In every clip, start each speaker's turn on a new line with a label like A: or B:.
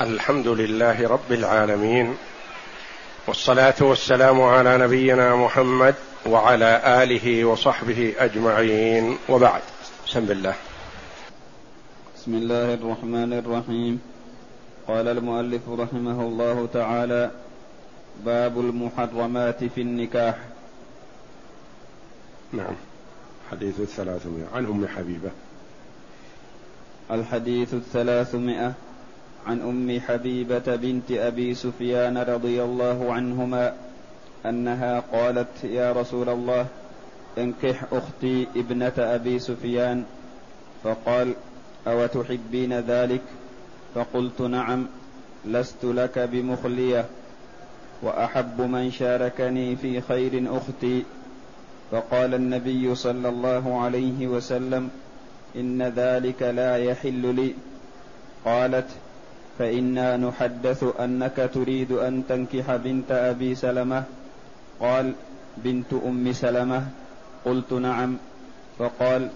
A: الحمد لله رب العالمين والصلاة والسلام على نبينا محمد وعلى آله وصحبه أجمعين. وبعد بسم الله.
B: بسم الله الرحمن الرحيم. قال المؤلف رحمه الله تعالى باب المحرمات في النكاح.
A: نعم. حديث الثلاثمائة عن أم حبيبة.
B: الحديث الثلاثمائة عن أم حبيبة بنت أبي سفيان رضي الله عنهما أنها قالت يا رسول الله انكح أختي ابنة أبي سفيان. فقال أو تحبين ذلك؟ فقلت نعم لست لك بمخلية وأحب من شاركني في خير أختي. فقال النبي صلى الله عليه وسلم إن ذلك لا يحل لي. قالت فإنا نحدث أنك تريد أن تنكح بنت أبي سلمة. قال بنت أم سلمة. قلت نعم. فقال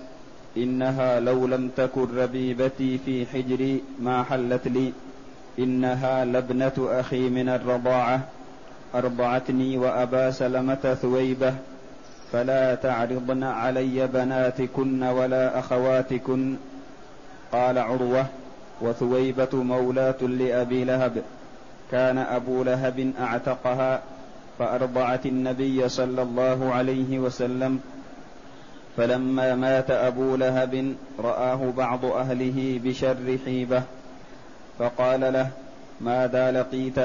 B: إنها لو لم تكن ربيبتي في حجري ما حلت لي. إنها لابنة أخي من الرضاعة. أرضعتني وأبا سلمة ثويبة. فلا تعرضن علي بناتكن ولا أخواتكن. قال عروة وثويبة مولاة لأبي لهب. كان أبو لهب أعتقها فأرضعت النبي صلى الله عليه وسلم. فلما مات أبو لهب رآه بعض أهله بشر حيبة. فقال له ماذا لقيت؟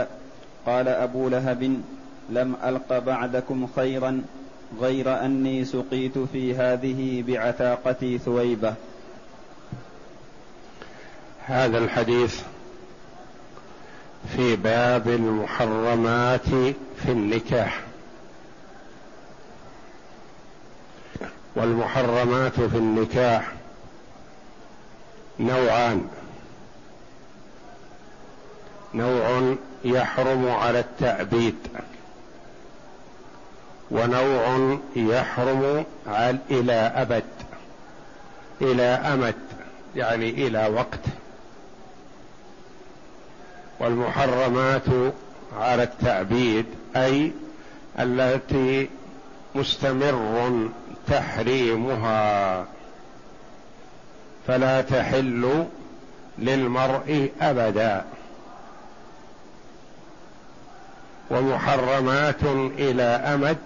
B: قال أبو لهب لم ألق بعدكم خيرا غير أني سقيت في هذه بعتاقتي ثويبة.
A: هذا الحديث في باب المحرمات في النكاح. والمحرمات في النكاح نوعان. نوع يحرم على التعبيد ونوع يحرم إلى أبد. إلى أمد يعني إلى وقت. والمحرمات على التعبيد أي التي مستمر تحريمها. فلا تحل للمرء أبدا. ومحرمات إلى أمد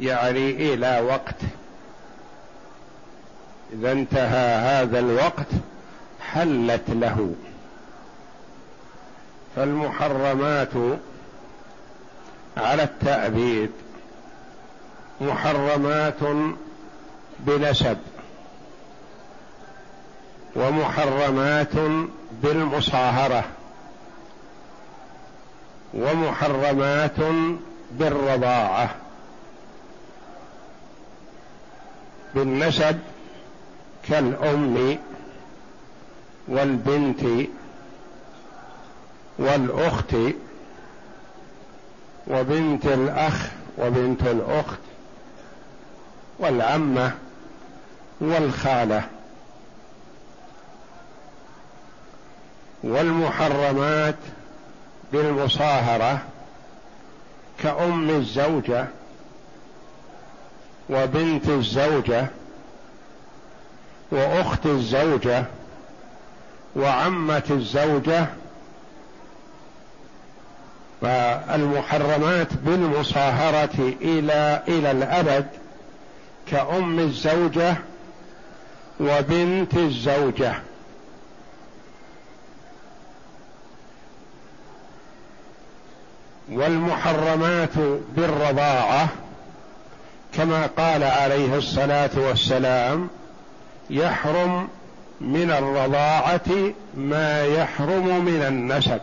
A: يعني إلى وقت. إذا انتهى هذا الوقت حلت له. فالمحرمات على التأبيد محرمات بنسب ومحرمات بالمصاهرة ومحرمات بالرضاعة بالنسب كالأم والبنت والأخت وبنت الأخ وبنت الأخت والعمة والخالة والمحرمات بالمصاهرة كأم الزوجة وبنت الزوجة وأخت الزوجة وعمة الزوجة فالمحرمات بالمصاهرة إلى إلى الأبد كأم الزوجة وبنت الزوجة. والمحرمات بالرضاعة كما قال عليه الصلاة والسلام يحرم من الرضاعة ما يحرم من النسب.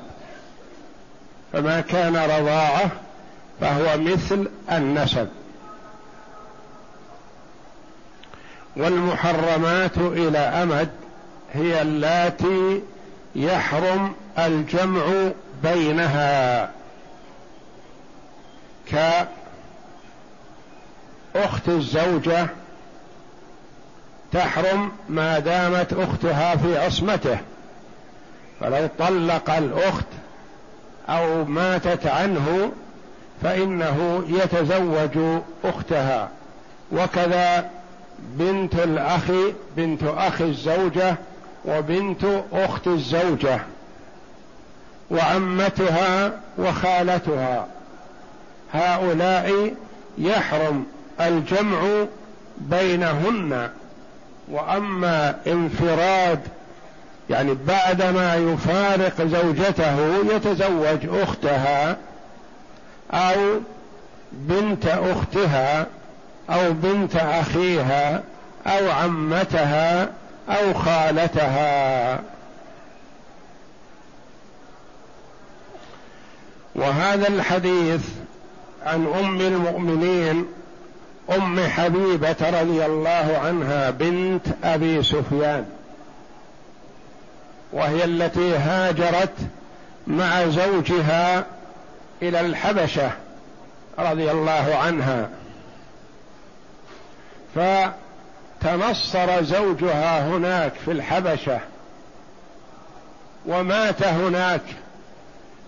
A: فما كان رضاعه فهو مثل النسب. والمحرمات إلى أمد هي اللاتي يحرم الجمع بينها. كأخت الزوجة تحرم ما دامت أختها في عصمته. فلو طلق الأخت أو ماتت عنه فإنه يتزوج أختها. وكذا بنت الأخ بنت أخ الزوجة وبنت أخت الزوجة وعمتها وخالتها. هؤلاء يحرم الجمع بينهن. وأما انفراد يعني بعدما يفارق زوجته يتزوج أختها أو بنت أختها أو بنت أخيها أو عمتها أو خالتها. وهذا الحديث عن أم المؤمنين أم حبيبة رضي الله عنها بنت أبي سفيان. وهي التي هاجرت مع زوجها إلى الحبشة رضي الله عنها. فتنصر زوجها هناك في الحبشة ومات هناك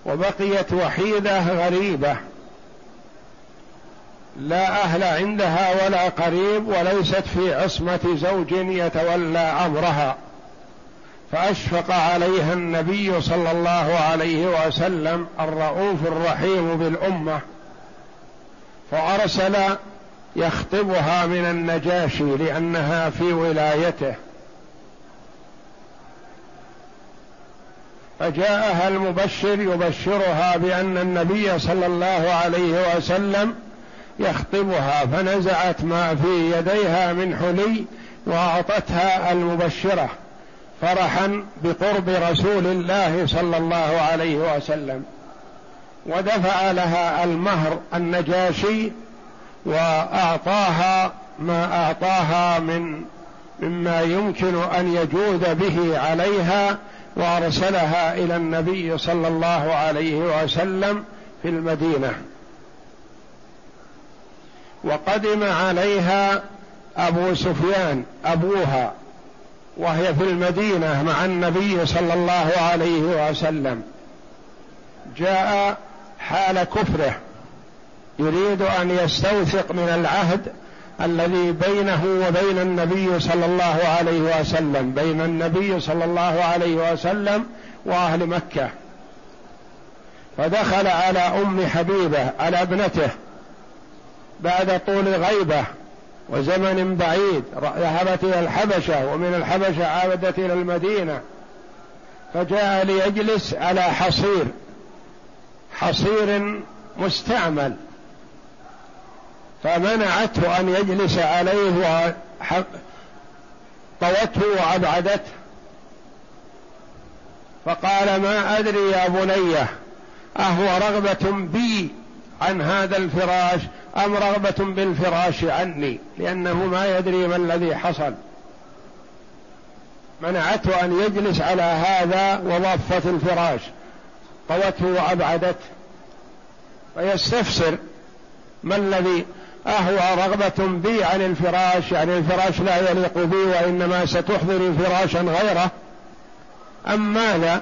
A: وبقيت وحيدة غريبة. لا أهل عندها ولا قريب وليست في عصمة زوج يتولى أمرها. فأشفق عليها النبي صلى الله عليه وسلم الرؤوف الرحيم بالأمة فأرسل يخطبها من النجاشي لأنها في ولايته. فجاءها المبشر يبشرها بأن النبي صلى الله عليه وسلم يخطبها فنزعت ما في يديها من حلي وأعطتها المبشرة. فرحا بقرب رسول الله صلى الله عليه وسلم ودفع لها المهر النجاشي وأعطاها ما أعطاها من مما يمكن أن يجود به عليها وأرسلها إلى النبي صلى الله عليه وسلم في المدينة. وقدم عليها أبو سفيان أبوها. وهي في المدينة مع النبي صلى الله عليه وسلم. جاء حال كفره. يريد أن يستوثق من العهد الذي بينه وبين النبي صلى الله عليه وسلم. بين النبي صلى الله عليه وسلم وأهل مكة. فدخل على أم حبيبة على ابنته بعد طول غيبة. وزمن بعيد ذهبت إلى الحبشة ومن الحبشة عادت إلى المدينة. فجاء ليجلس على حصير حصير مستعمل. فمنعته أن يجلس عليه طوته وأبعدته. فقال ما أدري يا بنيه أهو رغبة بي عن هذا الفراش أم رغبة بالفراش عني؟ لأنه ما يدري ما الذي حصل. منعته أن يجلس على هذا وضفت الفراش. طوته وأبعدته. فيستفسر ما الذي أهوى رغبة بي عن الفراش يعني الفراش لا يليق بي وإنما ستحضر فراشا غيره. أم ماذا؟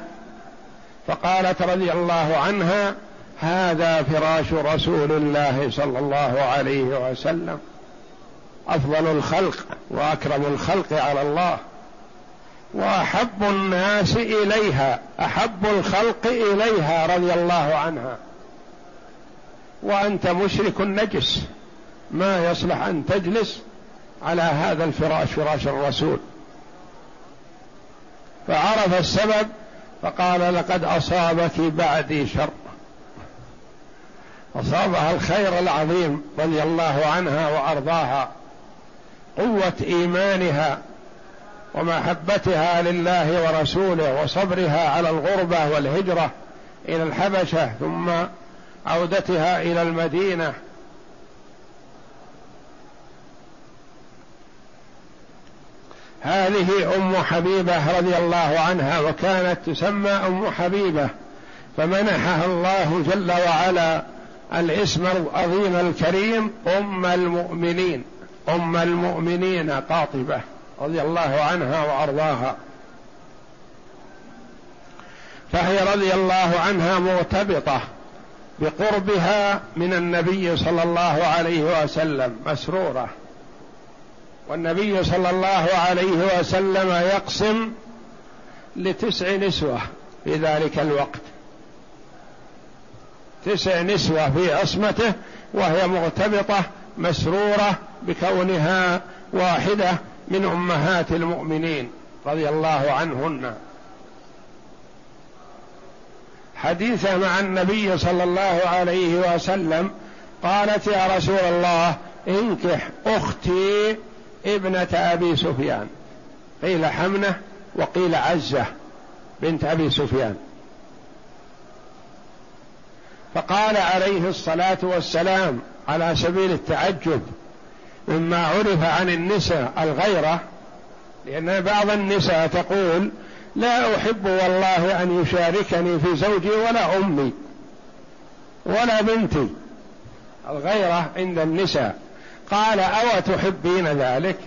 A: فقالت رضي الله عنها هذا فراش رسول الله صلى الله عليه وسلم. أفضل الخلق وأكرم الخلق على الله. وأحب الناس إليها أحب الخلق إليها رضي الله عنها. وأنت مشرك نجس ما يصلح أن تجلس على هذا الفراش فراش الرسول. فعرف السبب فقال لقد أصابك بعدي شر. أصابها الخير العظيم رضي الله عنها وأرضاها قوة إيمانها ومحبتها لله ورسوله وصبرها على الغربة والهجرة إلى الحبشة ثم عودتها إلى المدينة. هذه أم حبيبة رضي الله عنها وكانت تسمى أم حبيبة فمنحها الله جل وعلا الاسم العظيم الكريم أم المؤمنين. أم المؤمنين قاطبة رضي الله عنها وأرضاها. فهي رضي الله عنها مرتبطه بقربها من النبي صلى الله عليه وسلم مسرورة. والنبي صلى الله عليه وسلم يقسم لتسع نسوة في ذلك الوقت. تسع نسوة في عصمته وهي مرتبطه مسرورة بكونها واحدة من أمهات المؤمنين رضي الله عنهن. حديثه مع النبي صلى الله عليه وسلم قالت يا رسول الله انكح أختي ابنة أبي سفيان. قيل حمنة وقيل عزة بنت أبي سفيان. فقال عليه الصلاة والسلام على سبيل التعجب مما عرف عن النساء الغيرة لأن بعض النساء تقول لا أحب والله أن يشاركني في زوجي ولا أمي ولا بنتي. الغيرة عند النساء. قال أو تحبين ذلك؟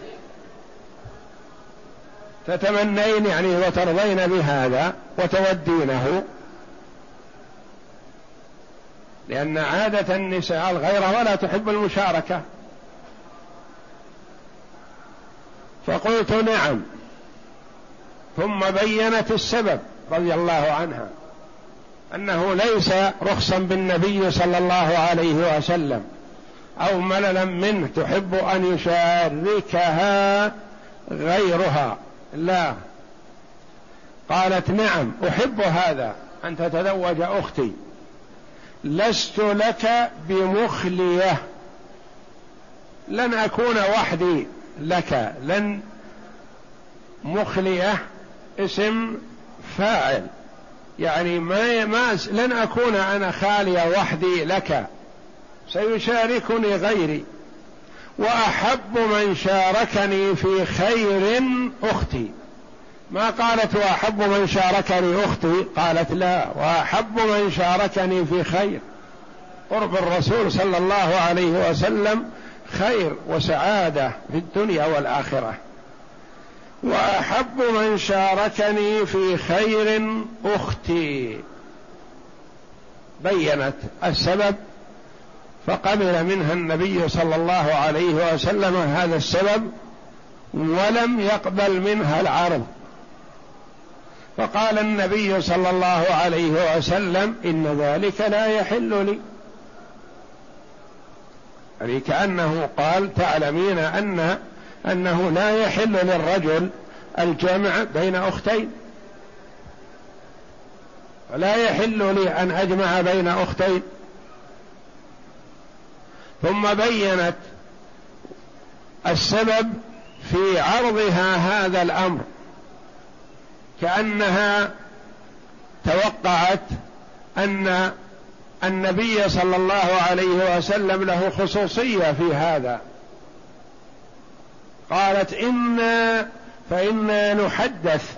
A: تتمنين يعني وترضين بهذا وتودينه. لأن عادة النساء الغيرة ولا تحب المشاركة. فقلت نعم. ثم بينت السبب رضي الله عنها أنه ليس رخصا بالنبي صلى الله عليه وسلم أو مللا منه تحب أن يشاركها غيرها. لا. قالت نعم أحب هذا أن تتزوج أختي. لست لك بمخلية. لن أكون وحدي لك. لن مخلية اسم فاعل. يعني ما ما لن أكون أنا خالية وحدي لك. سيشاركني غيري. وأحب من شاركني في خير أختي. ما قالت وأحب من شاركني أختي؟ قالت لا وأحب من شاركني في خير. قرب الرسول صلى الله عليه وسلم خير وسعادة في الدنيا والآخرة. وأحب من شاركني في خير أختي. بينت السبب فقبل منها النبي صلى الله عليه وسلم هذا السبب ولم يقبل منها العرض. فقال النبي صلى الله عليه وسلم إن ذلك لا يحل لي. يعني كأنه قال تعلمين ان أنه لا يحل للرجل الجمع بين أختين. ولا يحل لي أن أجمع بين أختين. ثم بينت السبب في عرضها هذا الأمر. كأنها توقعت أن النبي صلى الله عليه وسلم له خصوصية في هذا. قالت إنا فإنا نحدث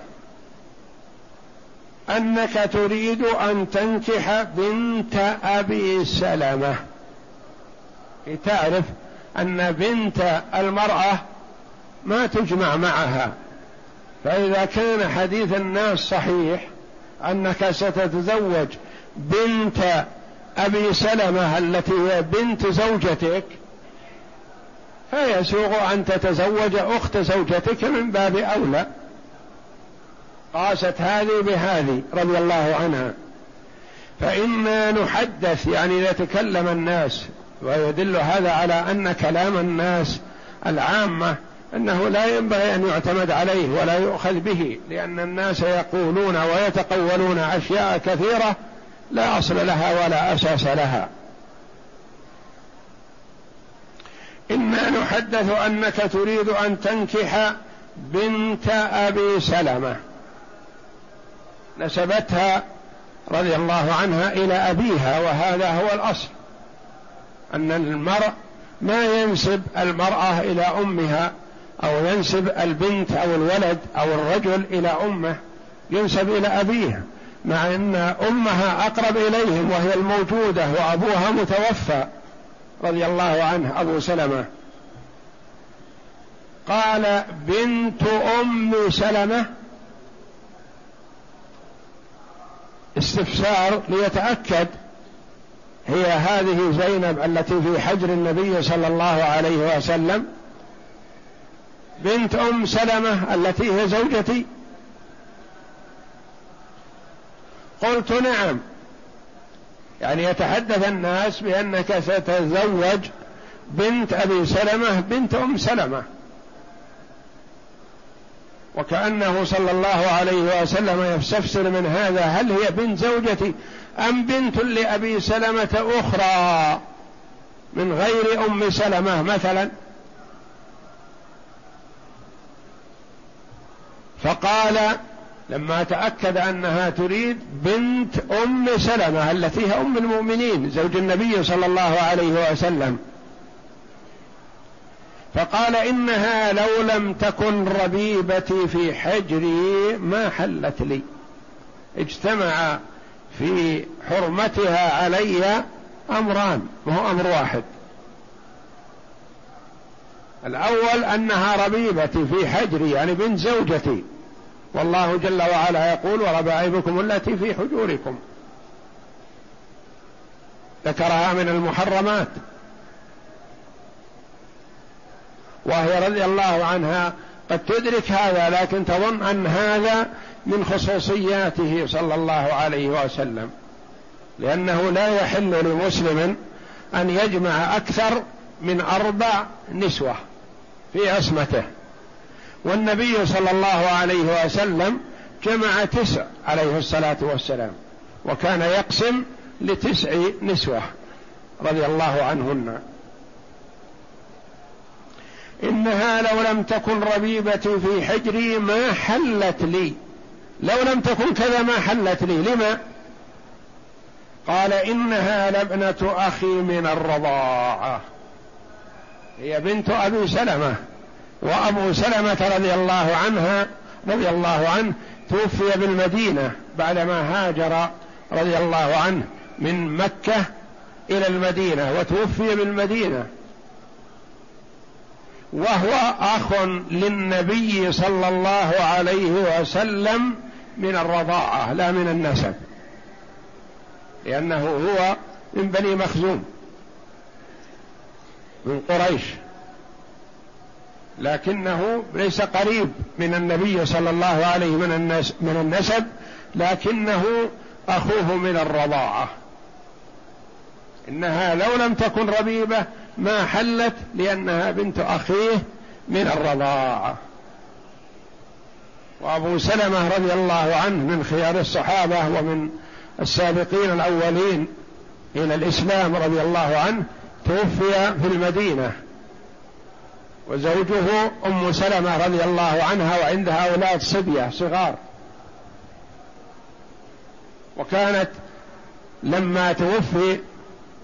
A: أنك تريد أن تنكح بنت أبي سلمة. تعرف أن بنت المرأة ما تجمع معها. فإذا كان حديث الناس صحيح أنك ستتزوج بنت أبي سلمة التي هي بنت زوجتك فيسوغ أن تتزوج أخت زوجتك من باب أولى. قاست هذه بهذه رضي الله عنها. فإنا نحدث يعني يتكلم الناس ويدل هذا على أن كلام الناس العامة أنه لا ينبغي أن يعتمد عليه ولا يؤخذ به لأن الناس يقولون ويتقولون أشياء كثيرة لا أصل لها ولا أساس لها. إنا نحدث أنك تريد أن تنكح بنت أبي سلمة. نسبتها رضي الله عنها إلى أبيها وهذا هو الأصل. أن المرء ما ينسب المرأة إلى أمها. أو ينسب البنت أو الولد أو الرجل إلى أمه ينسب إلى أبيه مع أن أمها أقرب إليهم وهي الموجودة وأبوها متوفى. رضي الله عنه أبو سلمة. قال بنت أم سلمة استفسار ليتأكد هي هذه زينب التي في حجر النبي صلى الله عليه وسلم بنت أم سلمة التي هي زوجتي. قلت نعم. يعني يتحدث الناس بأنك ستتزوج بنت أبي سلمة بنت أم سلمة. وكأنه صلى الله عليه وسلم يستفسر من هذا هل هي بنت زوجتي أم بنت لأبي سلمة أخرى من غير أم سلمة مثلا؟ فقال لما تأكد أنها تريد بنت أم سلمة التي هي أم المؤمنين زوج النبي صلى الله عليه وسلم. فقال إنها لو لم تكن ربيبتي في حجري ما حلت لي. اجتمع في حرمتها علي أمران وهو أمر واحد. الأول أنها ربيبتي في حجري يعني بنت زوجتي. والله جل وعلا يقول وربائبكم التي في حجوركم. ذكرها من المحرمات. وهي رضي الله عنها قد تدرك هذا لكن تظن أن هذا من خصوصياته صلى الله عليه وسلم. لأنه لا يحل لمسلم أن يجمع أكثر من أربع نسوة في عصمته. والنبي صلى الله عليه وسلم جمع تسع عليه الصلاة والسلام وكان يقسم لتسع نسوة رضي الله عنهن. إنها لو لم تكن ربيبتي في حجري ما حلت لي. لو لم تكن كذا ما حلت لي. لما؟ قال إنها لابنة أخي من الرضاعة. هي بنت أبي سلمة وأبو سلمة رضي الله عنها رضي الله عنه توفي بالمدينة بعدما هاجر رضي الله عنه من مكة إلى المدينة وتوفي بالمدينة. وهو أخ للنبي صلى الله عليه وسلم من الرضاعة لا من النسب لأنه هو من بني مخزوم. من قريش. لكنه ليس قريب من النبي صلى الله عليه من الناس من النسب لكنه أخوه من الرضاعة. انها لو لم تكن ربيبة ما حلت لأنها بنت أخيه من الرضاعة. وأبو سلمة رضي الله عنه من خيار الصحابة ومن السابقين الأولين إلى الإسلام رضي الله عنه توفي في المدينة. وزوجه أم سلمة رضي الله عنها وعندها أولاد صبيه صغار. وكانت لما توفي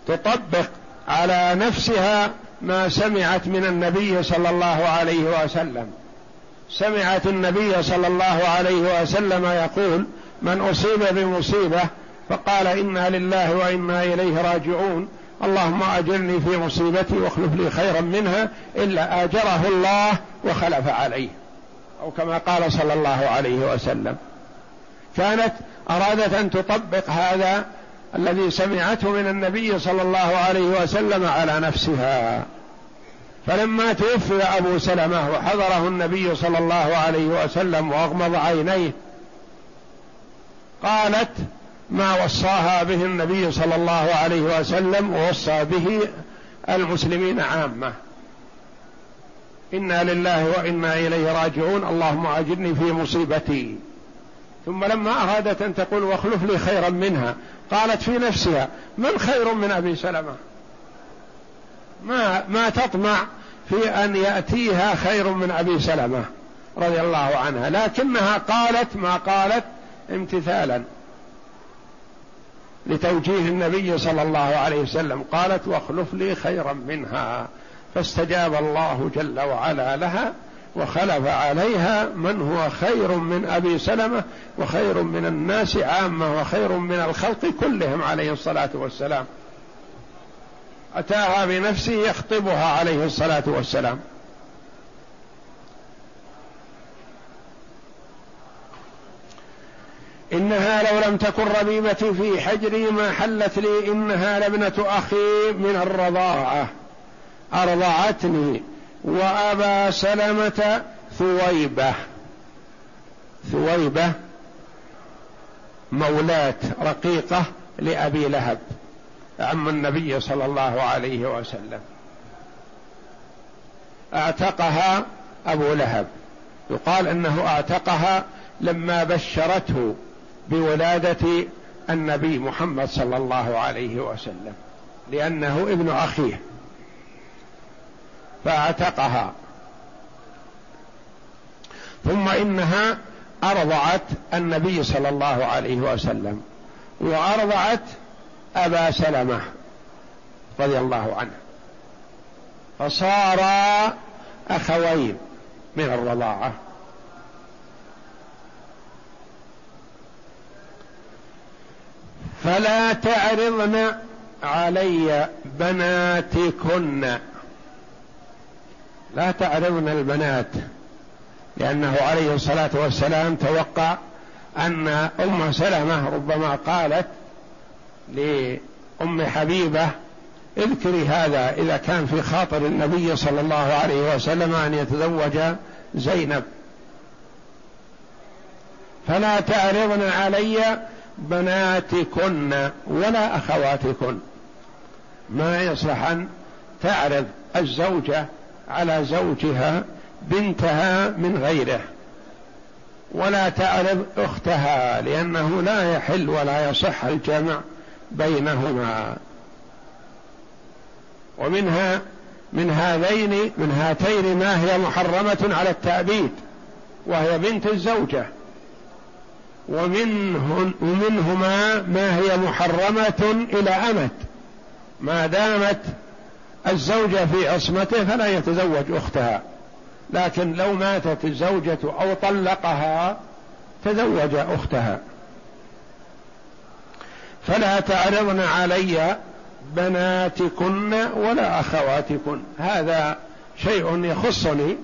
A: تطبق على نفسها ما سمعت من النبي صلى الله عليه وسلم. سمعت النبي صلى الله عليه وسلم يقول من أصيب بمصيبة فقال إنا لله وإنا إليه راجعون. اللهم أجرني في مصيبتي واخلف لي خيرا منها إلا آجره الله وخلف عليه. أو كما قال صلى الله عليه وسلم. كانت أرادت أن تطبق هذا الذي سمعته من النبي صلى الله عليه وسلم على نفسها. فلما توفي أبو سلمة وحضره النبي صلى الله عليه وسلم وأغمض عينيه قالت ما وصاها به النبي صلى الله عليه وسلم ووصى به المسلمين عامة. إنا لله وإنا إليه راجعون. اللهم أجرني في مصيبتي. ثم لما أرادت أن تقول واخلف لي خيرا منها قالت في نفسها من خير من أبي سلمة؟ ما ما تطمع في أن يأتيها خير من أبي سلمة رضي الله عنها. لكنها قالت ما قالت امتثالا. لتوجيه النبي صلى الله عليه وسلم. قالت واخلف لي خيرا منها. فاستجاب الله جل وعلا لها وخلف عليها من هو خير من أبي سلمة وخير من الناس عامة وخير من الخلق كلهم عليه الصلاة والسلام. أتاها بنفسه يخطبها عليه الصلاة والسلام. إنها لو لم تكن ربيبتي في حجري ما حلت لي إنها لابنة أخي من الرضاعة. أرضعتني وأبا سلمة ثويبة. ثويبة مولاة رقيقة لأبي لهب عم النبي صلى الله عليه وسلم. أعتقها أبو لهب. يقال أنه أعتقها لما بشرته. بولادة النبي محمد صلى الله عليه وسلم لأنه ابن أخيه فأعتقها. ثم إنها أرضعت النبي صلى الله عليه وسلم وأرضعت أبا سلمة رضي الله عنه. فصارا أخوين من الرضاعة. فلا تعرضن علي بناتكن. لا تعرضن البنات لأنه عليه الصلاة والسلام توقع أن أم سلمة ربما قالت لأم حبيبة اذكري هذا إذا كان في خاطر النبي صلى الله عليه وسلم أن يتزوج زينب. فلا تعرضن علي بناتكن ولا أخواتكن. ما يصلح أن تعرض الزوجة على زوجها بنتها من غيره ولا تعرض أختها لأنه لا يحل ولا يصح الجمع بينهما. ومنها من هذين من هاتين ما هي محرمة على التأبيد وهي بنت الزوجة. ومنهن ومنهما ما هي محرمة إلى امد ما دامت الزوجة في عصمته فلا يتزوج أختها. لكن لو ماتت الزوجة أو طلقها تزوج أختها. فلا تعرضن علي بناتكن ولا أخواتكن. هذا شيء يخصني.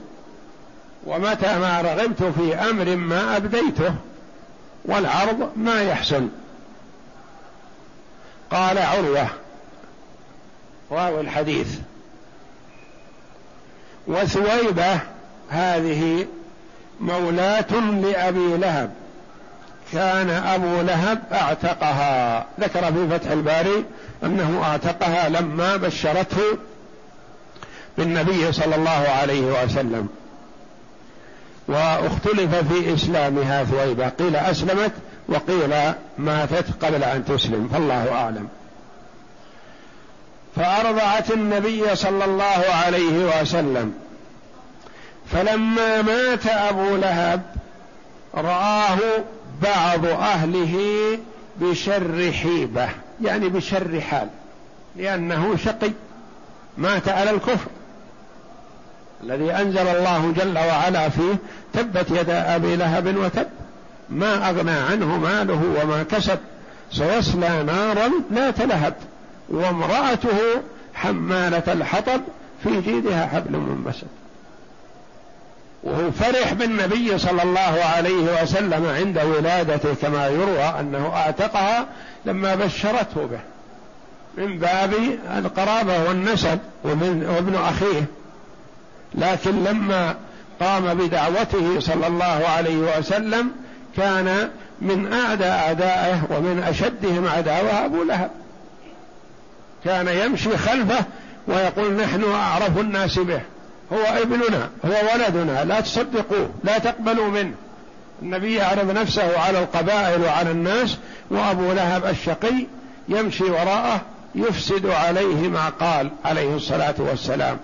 A: ومتى ما رغبت في أمر ما أبديته. والعرض ما يحسن. قال عروة راوي الحديث. وثويبة هذه مولاة لأبي لهب. كان أبو لهب أعتقها. ذكر في فتح الباري أنه أعتقها لما بشرته بالنبي صلى الله عليه وسلم. واختلف في إسلامها ثويبة. قيل أسلمت وقيل ماتت قبل أن تسلم فالله أعلم. فأرضعت النبي صلى الله عليه وسلم. فلما مات أبو لهب رآه بعض أهله بشر حيبة يعني بشر حال لأنه شقي مات على الكفر. الذي أنزل الله جل وعلا فيه تبت يدا أبي لهب وتب. ما أغنى عنه ماله وما كسب. سيصلى نارا لا تلهب. وامرأته حمالة الحطب في جيدها حبل منبسط. وهو فرح بالنبي صلى الله عليه وسلم عند ولادته كما يروى أنه أعتقها لما بشرته به. من باب القرابة والنسب ومن وابن أخيه. لكن لما قام بدعوته صلى الله عليه وسلم كان من أعدى أعدائه ومن أشدهم عداوة أبو لهب. كان يمشي خلفه ويقول نحن أعرف الناس به. هو ابننا هو ولدنا لا تصدقوه لا تقبلوا منه. النبي يعرض نفسه على القبائل وعلى الناس وأبو لهب الشقي يمشي وراءه يفسد عليه ما قال عليه الصلاة والسلام.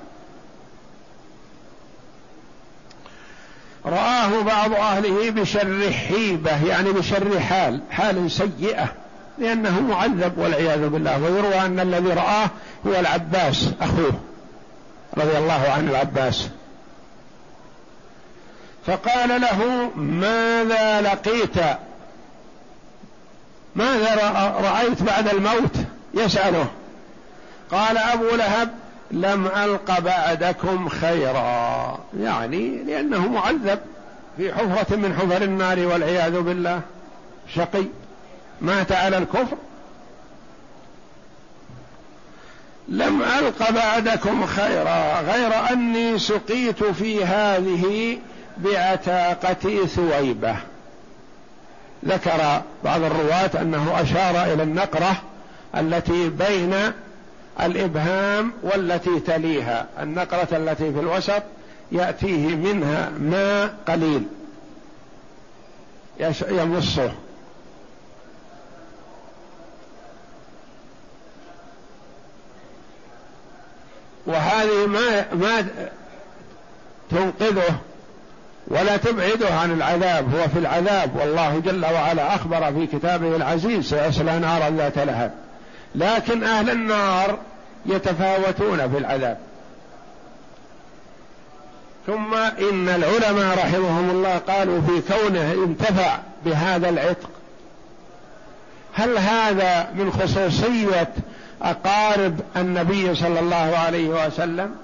A: رآه بعض أهله بشر حيبة يعني بشر حال حال سيئة لأنه معذب والعياذ بالله. ويروى أن الذي رآه هو العباس أخوه رضي الله عن العباس. فقال له ماذا لقيت؟ ماذا رأيت بعد الموت؟ يسأله. قال أبو لهب لم ألق بعدكم خيرا. يعني لأنه معذب في حفرة من حفر النار والعياذ بالله. شقي. مات على الكفر. لم ألق بعدكم خيرا غير أني سقيت في هذه بعتاقة ثويبة. ذكر بعض الرواة أنه أشار إلى النقرة التي بين الإبهام والتي تليها النقرة التي في الوسط يأتيه منها ماء قليل يمصه. وهذه ما ما تنقذه ولا تبعده عن العذاب هو في العذاب. والله جل وعلا أخبر في كتابه العزيز سيصلى نارا ذات لهب. لكن أهل النار يتفاوتون في العذاب. ثم إن العلماء رحمهم الله قالوا في كونه انتفع بهذا العتق. هل هذا من خصوصية أقارب النبي صلى الله عليه وسلم؟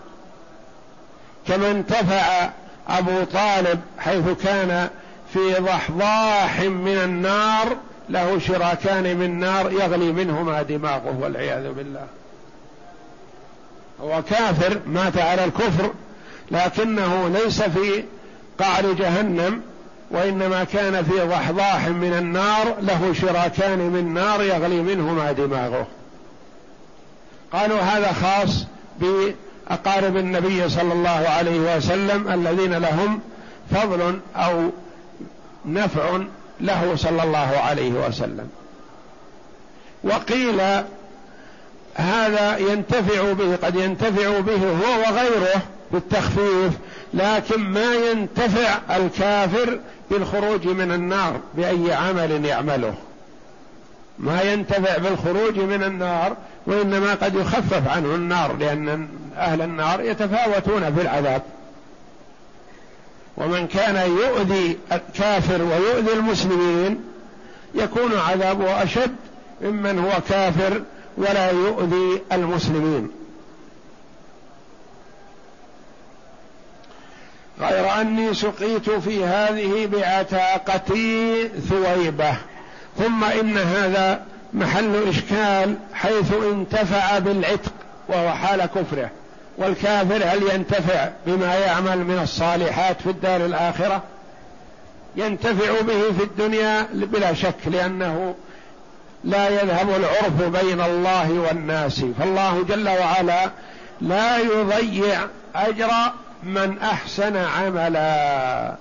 A: كما انتفع أبو طالب حيث كان في ضحضاح من النار له شراكان من نار يغلي منهما دماغه والعياذ بالله. هو كافر مات على الكفر لكنه ليس في قعر جهنم وإنما كان في ضحضاح من النار له شراكان من نار يغلي منهما دماغه. قالوا هذا خاص بأقارب النبي صلى الله عليه وسلم الذين لهم فضل أو نفع له صلى الله عليه وسلم. وقيل هذا ينتفع به قد ينتفع به هو وغيره بالتخفيف لكن ما ينتفع الكافر بالخروج من النار بأي عمل يعمله. ما ينتفع بالخروج من النار وإنما قد يخفف عنه النار لأن أهل النار يتفاوتون في العذاب. ومن كان يؤذي الكافر ويؤذي المسلمين يكون عذابه أشد ممن هو كافر ولا يؤذي المسلمين. غير أني سقيت في هذه بعتاقتي ثويبة ثم إن هذا محل إشكال حيث انتفع بالعتق وهو حال كفره. والكافر هل ينتفع بما يعمل من الصالحات في الدار الآخرة؟ ينتفع به في الدنيا بلا شك لأنه لا يذهب العرف بين الله والناس. فالله جل وعلا لا يضيع أجر من أحسن عملا.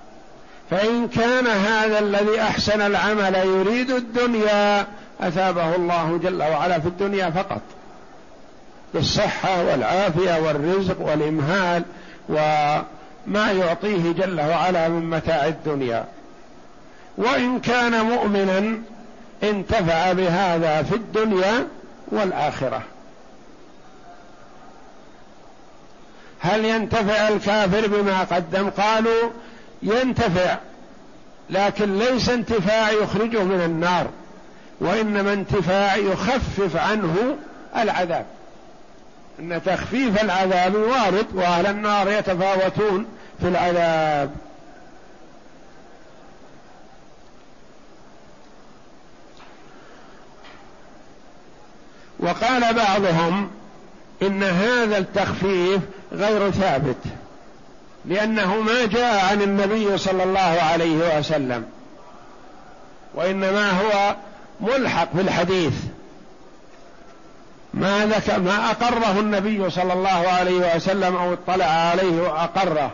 A: فإن كان هذا الذي أحسن العمل يريد الدنيا أثابه الله جل وعلا في الدنيا فقط. بالصحة والعافية والرزق والإمهال وما يعطيه جل وعلا من متاع الدنيا. وإن كان مؤمنا انتفع بهذا في الدنيا والآخرة. هل ينتفع الكافر بما قدم؟ قالوا ينتفع لكن ليس انتفاع يخرجه من النار وإنما انتفاع يخفف عنه العذاب. إن تخفيف العذاب وارد وأهل النار يتفاوتون في العذاب. وقال بعضهم إن هذا التخفيف غير ثابت لأنه ما جاء عن النبي صلى الله عليه وسلم وإنما هو ملحق بالحديث ما ذكر ما أقره النبي صلى الله عليه وسلم أو اطلع عليه وأقره.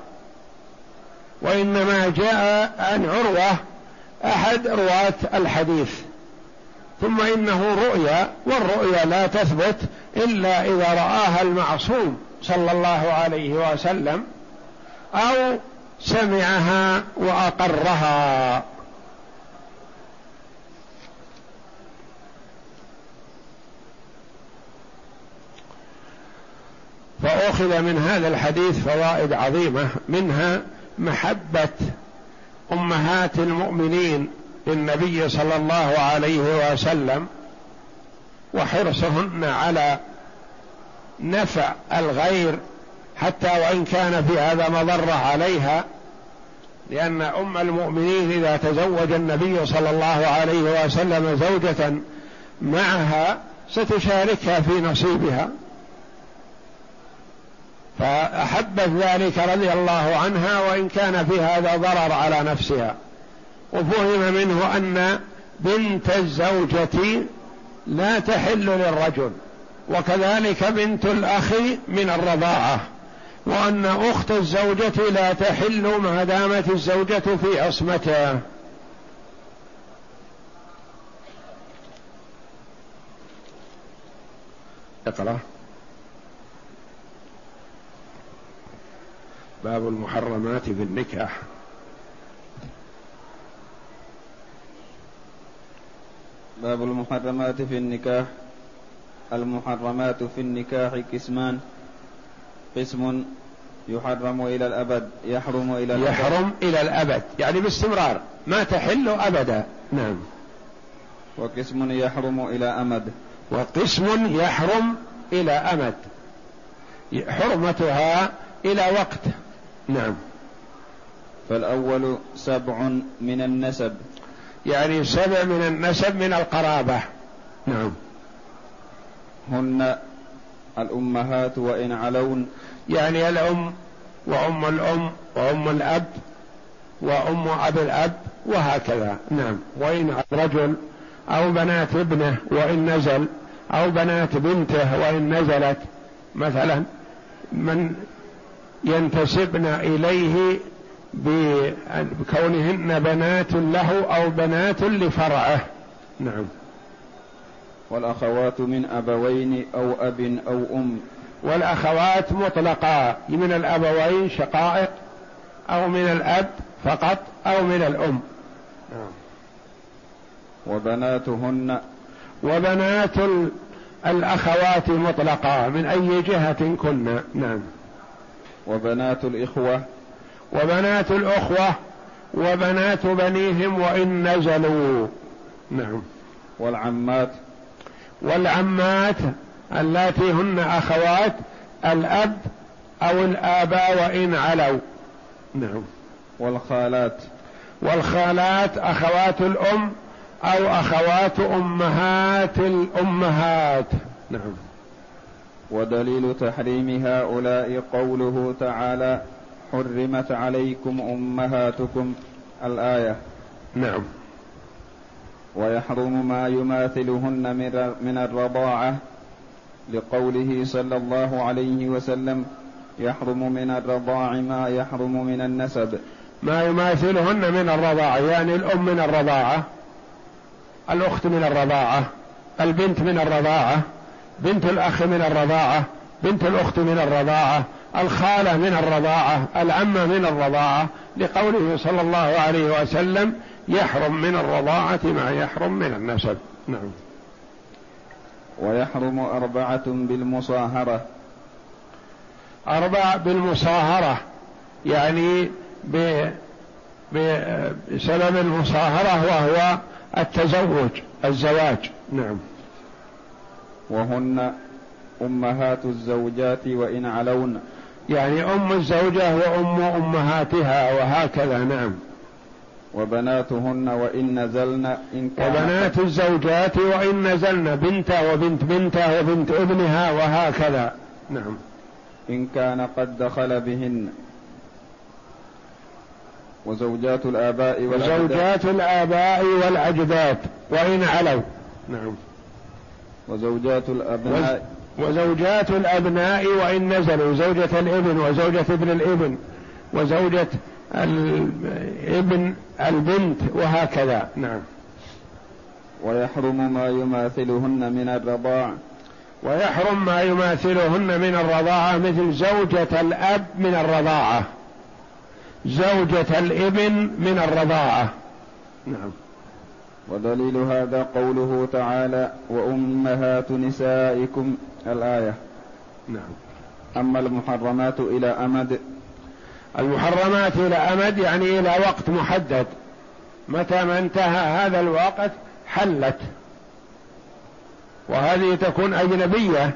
A: وإنما جاء عن عروة أحد رواة الحديث. ثم إنه رؤيا والرؤيا لا تثبت إلا إذا رآها المعصوم صلى الله عليه وسلم أو سمعها وأقرها. فأخذ من هذا الحديث فوائد عظيمة منها محبة أمهات المؤمنين للنبي صلى الله عليه وسلم وحرصهن على نفع الغير حتى وإن كان في هذا مضرة عليها لأن أم المؤمنين إذا تزوج النبي صلى الله عليه وسلم زوجة معها ستشاركها في نصيبها. فأحبت ذلك رضي الله عنها وإن كان في هذا ضرر على نفسها. وفهم منه أن بنت الزوجة لا تحل للرجل وكذلك بنت الأخ من الرضاعة وأن أخت الزوجة لا تحل ما دامت الزوجة في عصمتها. اقرأ. باب المحرمات في النكاح.
B: باب المحرمات في النكاح. المحرمات في النكاح قسمان. قسم يحرم إلى الأبد يحرم إلى
A: الأبد. يحرم إلى الأبد. يعني باستمرار ما تحل أبدا. نعم.
B: وقسم يحرم إلى أمد.
A: وقسم يحرم إلى أمد. حرمتها إلى وقت. نعم.
B: فالأول سبع من النسب.
A: يعني سبع من النسب من القرابة. نعم.
B: هن الأمهات وإن علون.
A: يعني الأم وأم الأم وأم الأب وأم أبي الأب وهكذا. نعم. وإن رجل أو بنات ابنه وإن نزل أو بنات بنته وإن نزلت. مثلا من ينتسبن إليه بكونهن بنات له أو بنات لفرعه. نعم.
B: والأخوات من أبوين أو أب أو أم.
A: والأخوات مطلقا من الأبوين شقائق أو من الأب فقط أو من الأم. نعم.
B: وبناتهن.
A: وبنات الأخوات مطلقا من أي جهة كن. نعم.
B: وبنات الإخوة.
A: وبنات الأخوة وبنات بنيهم وإن نزلوا. نعم.
B: والعمات.
A: والعمات اللاتي هن أخوات الأب أو الآباء وإن علوا. نعم.
B: والخالات.
A: والخالات أخوات الأم أو أخوات أمهات الأمهات. نعم.
B: ودليل تحريم هؤلاء قوله تعالى حرمت عليكم أمهاتكم. الآية.
A: نعم.
B: ويحرم ما يماثلهن من الرضاعة. لقوله صلى الله عليه وسلم يحرم من الرضاع ما يحرم من النسب.
A: ما يماثلهن من الرضاعة يعني الأم من الرضاعة الأخت من الرضاعة البنت من الرضاعة. بنت الأخ من الرضاعة بنت الأخت من الرضاعة الخالة من الرضاعة العمه من الرضاعة لقوله صلى الله عليه وسلم يحرم من الرضاعة ما يحرم من النسب. نعم.
B: ويحرم أربعة بالمصاهرة.
A: أربع بالمصاهرة يعني بسبب المصاهرة وهو التزوج الزواج. نعم.
B: وهن أمهات الزوجات وإن علون.
A: يعني أم الزوجة وأم أمهاتها وهكذا نعم.
B: وبناتهن وإن نزلن إن
A: كان وبنات الزوجات وإن نزلن بنت وبنت بنته وبنت ابنها وهكذا نعم.
B: إن كان قد دخل بهن. وزوجات الآباء
A: والأجداد. وزوجات الآباء والأجداد وإن علوا نعم.
B: وزوجات الأبناء.
A: وزوجات الأبناء وإن نزلوا زوجة الإبن وزوجة ابن الإبن وزوجة الإبن البنت وهكذا. نعم.
B: ويحرم ما يماثلهن من الرضاع.
A: ويحرم ما يماثلهن من الرضاعة مثل زوجة الأب من الرضاعة. زوجة الإبن من الرضاعة. نعم.
B: ودليل هذا قوله تعالى وأمهات نسائكم الآية.
A: نعم.
B: أما المحرمات إلى أمد.
A: المحرمات إلى أمد يعني إلى وقت محدد. متى ما انتهى هذا الوقت حلت. وهذه تكون أجنبية.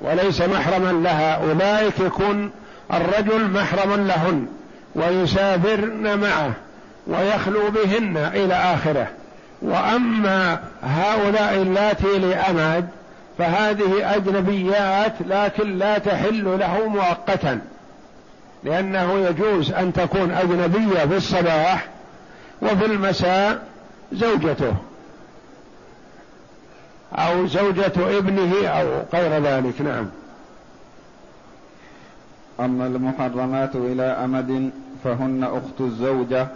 A: وليس محرما لها. أولئك يكون الرجل محرما لهن. ويسافرن معه. ويخلو بهن إلى آخره. وأما هؤلاء اللاتي لأمد فهذه أجنبيات لكن لا تحل له مؤقتا. لأنه يجوز أن تكون أجنبية في الصباح وفي المساء زوجته أو زوجة ابنه أو غير ذلك. نعم.
B: أما المحرمات إلى أمد فهن أخت الزوجة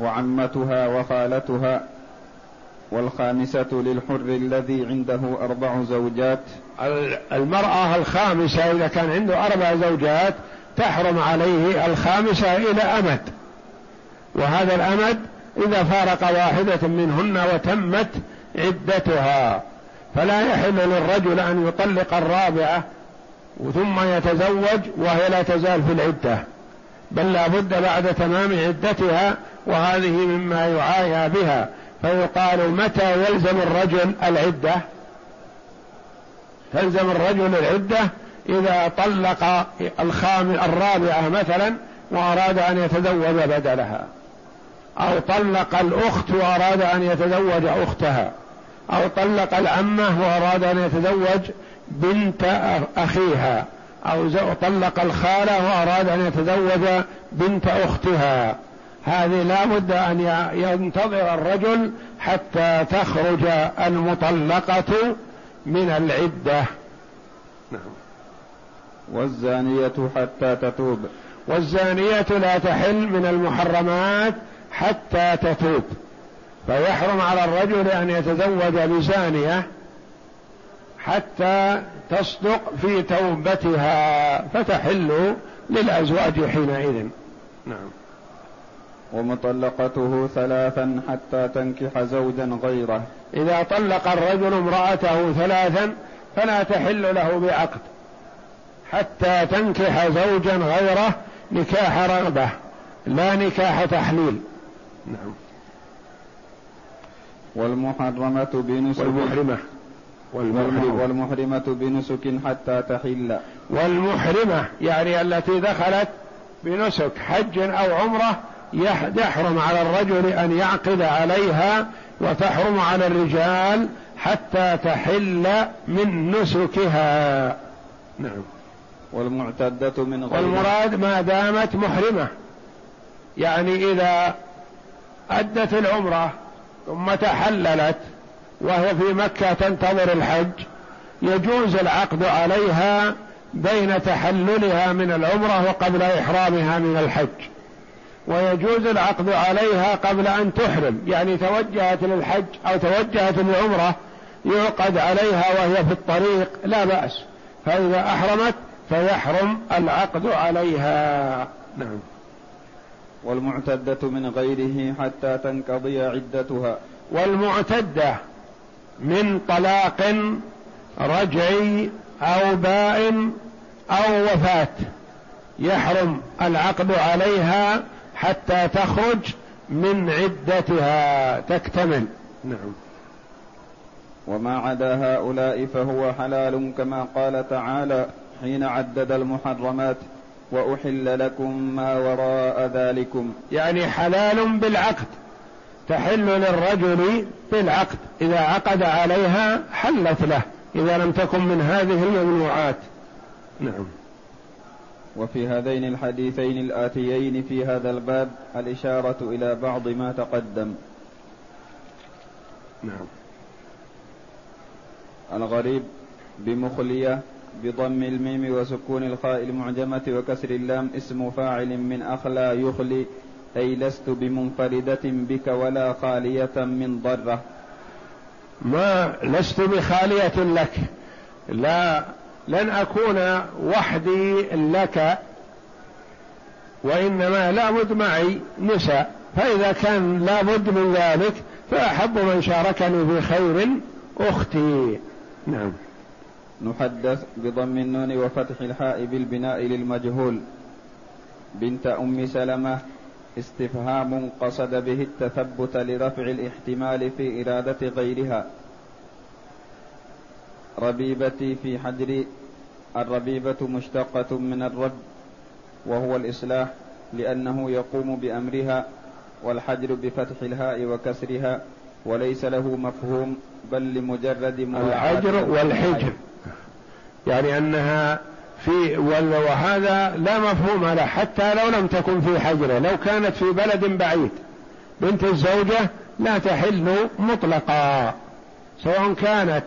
B: وعمتها وخالتها والخامسة للحر الذي عنده أربع زوجات.
A: المرأة الخامسة إذا كان عنده أربع زوجات تحرم عليه الخامسة إلى أمد. وهذا الأمد إذا فارق واحدة منهن وتمت عدتها. فلا يحل للرجل أن يطلق الرابعة ثم يتزوج وهي لا تزال في العدة. بل لا بد بعد تمام عدتها وهذه مما يعايا بها. فيقال متى يلزم الرجل العدة؟ تلزم الرجل العدة إذا طلق الخام الرابعة مثلا وأراد أن يتزوج بدلها أو طلق الأخت وأراد أن يتزوج أختها أو طلق العمة وأراد أن يتزوج بنت أخيها. أو طلق الخالة وأراد أن يتزوج بنت أختها. هذه لا بد أن ينتظر الرجل حتى تخرج المطلقة من العدة.
B: نعم. والزانية حتى تتوب.
A: والزانية لا تحل من المحرمات حتى تتوب. فيحرم على الرجل أن يتزوج بزانية حتى تصدق في توبتها فتحل للأزواج حينئذ. نعم.
B: ومطلقته ثلاثا حتى تنكح زوجا غيره.
A: إذا طلق الرجل امرأته ثلاثا فلا تحل له بعقد. حتى تنكح زوجا غيره نكاح رغبة لا نكاح تحليل. نعم.
B: والمحرمة بنسك
A: والمحرمة.
B: والمحرمة, والمحرمة بنسك حتى تحل.
A: والمحرمة يعني التي دخلت بنسك حج أو عمرة يحرم على الرجل أن يعقد عليها وتحرم على الرجال حتى تحل من نسكها. نعم.
B: والمعتدة من غير
A: والمراد ما دامت محرمة. يعني إذا أدت العمرة ثم تحللت وهي في مكة تنتظر الحج يجوز العقد عليها بين تحللها من العمرة وقبل إحرامها من الحج. ويجوز العقد عليها قبل أن تحرم يعني توجهت للحج أو توجهت للعمرة يعقد عليها وهي في الطريق لا بأس. فإذا أحرمت فيحرم العقد عليها. نعم.
B: والمعتدة من غيره حتى تنقضي عدتها.
A: والمعتدة من طلاق رجعي أو بائن أو وفاة. يحرم العقد عليها حتى تخرج من عدتها. تكتمل. نعم.
B: وما عدا هؤلاء فهو حلال كما قال تعالى حين عدد المحرمات وأحل لكم ما وراء ذلكم.
A: يعني حلال بالعقد. تحل للرجل بالعقد إذا عقد عليها حلت له إذا لم تكن من هذه الممنوعات. نعم.
B: وفي هذين الحديثين الآتيين في هذا الباب الإشارة إلى بعض ما تقدم.
A: نعم.
B: الغريب بمخلية بضم الميم وسكون الخاء المعجمة وكسر اللام اسم فاعل من أخلى يخلي أي لست بمنفردة بك ولا خالية من ضرة.
A: ما لست بخالية لك. لا لن أكون وحدي لك. وإنما لابد معي نساء. فإذا كان لابد من ذلك فأحب من شاركني في خير أختي. نعم.
B: نحدث بضم النون وفتح الحاء بالبناء للمجهول. بنت أم سلمة. استفهام قصد به التثبت لرفع الاحتمال في إرادة غيرها. ربيبتي في حجر الربيبة مشتقة من الرب وهو الإصلاح لأنه يقوم بأمرها والحجر بفتح الهاء وكسرها وليس له مفهوم بل لمجرد
A: الحجر والحجر. يعني أنها في وهذا لا مفهوم له حتى لو لم تكن في حجره لو كانت في بلد بعيد. بنت الزوجة لا تحل مطلقا سواء كانت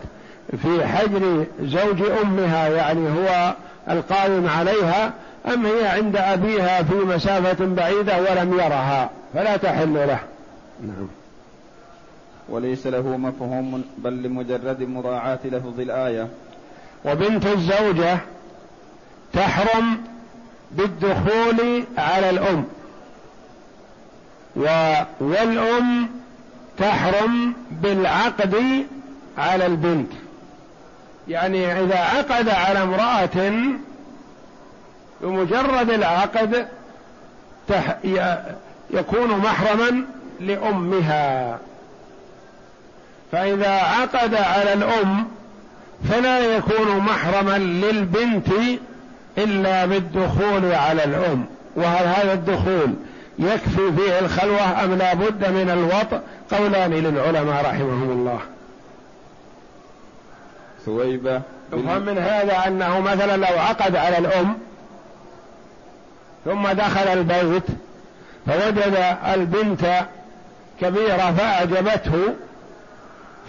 A: في حجر زوج أمها يعني هو القائم عليها أم هي عند أبيها في مسافة بعيدة ولم يرها فلا تحل له. نعم.
B: وليس له مفهوم بل لمجرد مراعاة لفظ الآية.
A: وبنت الزوجة تحرم بالدخول على الأم. والأم تحرم بالعقد على البنت. يعني إذا عقد على امرأة بمجرد العقد يكون محرما لأمها. فإذا عقد على الأم فلا يكون محرما للبنت إلا بالدخول على الأم وهل هذا الدخول يكفي فيه الخلوة أم لا بد من الوطء؟ قولان للعلماء رحمهم الله.
B: ثويبة
A: يفهم من هذا أنه مثلا لو عقد على الأم ثم دخل البيت فوجد البنت كبيرة فأعجبته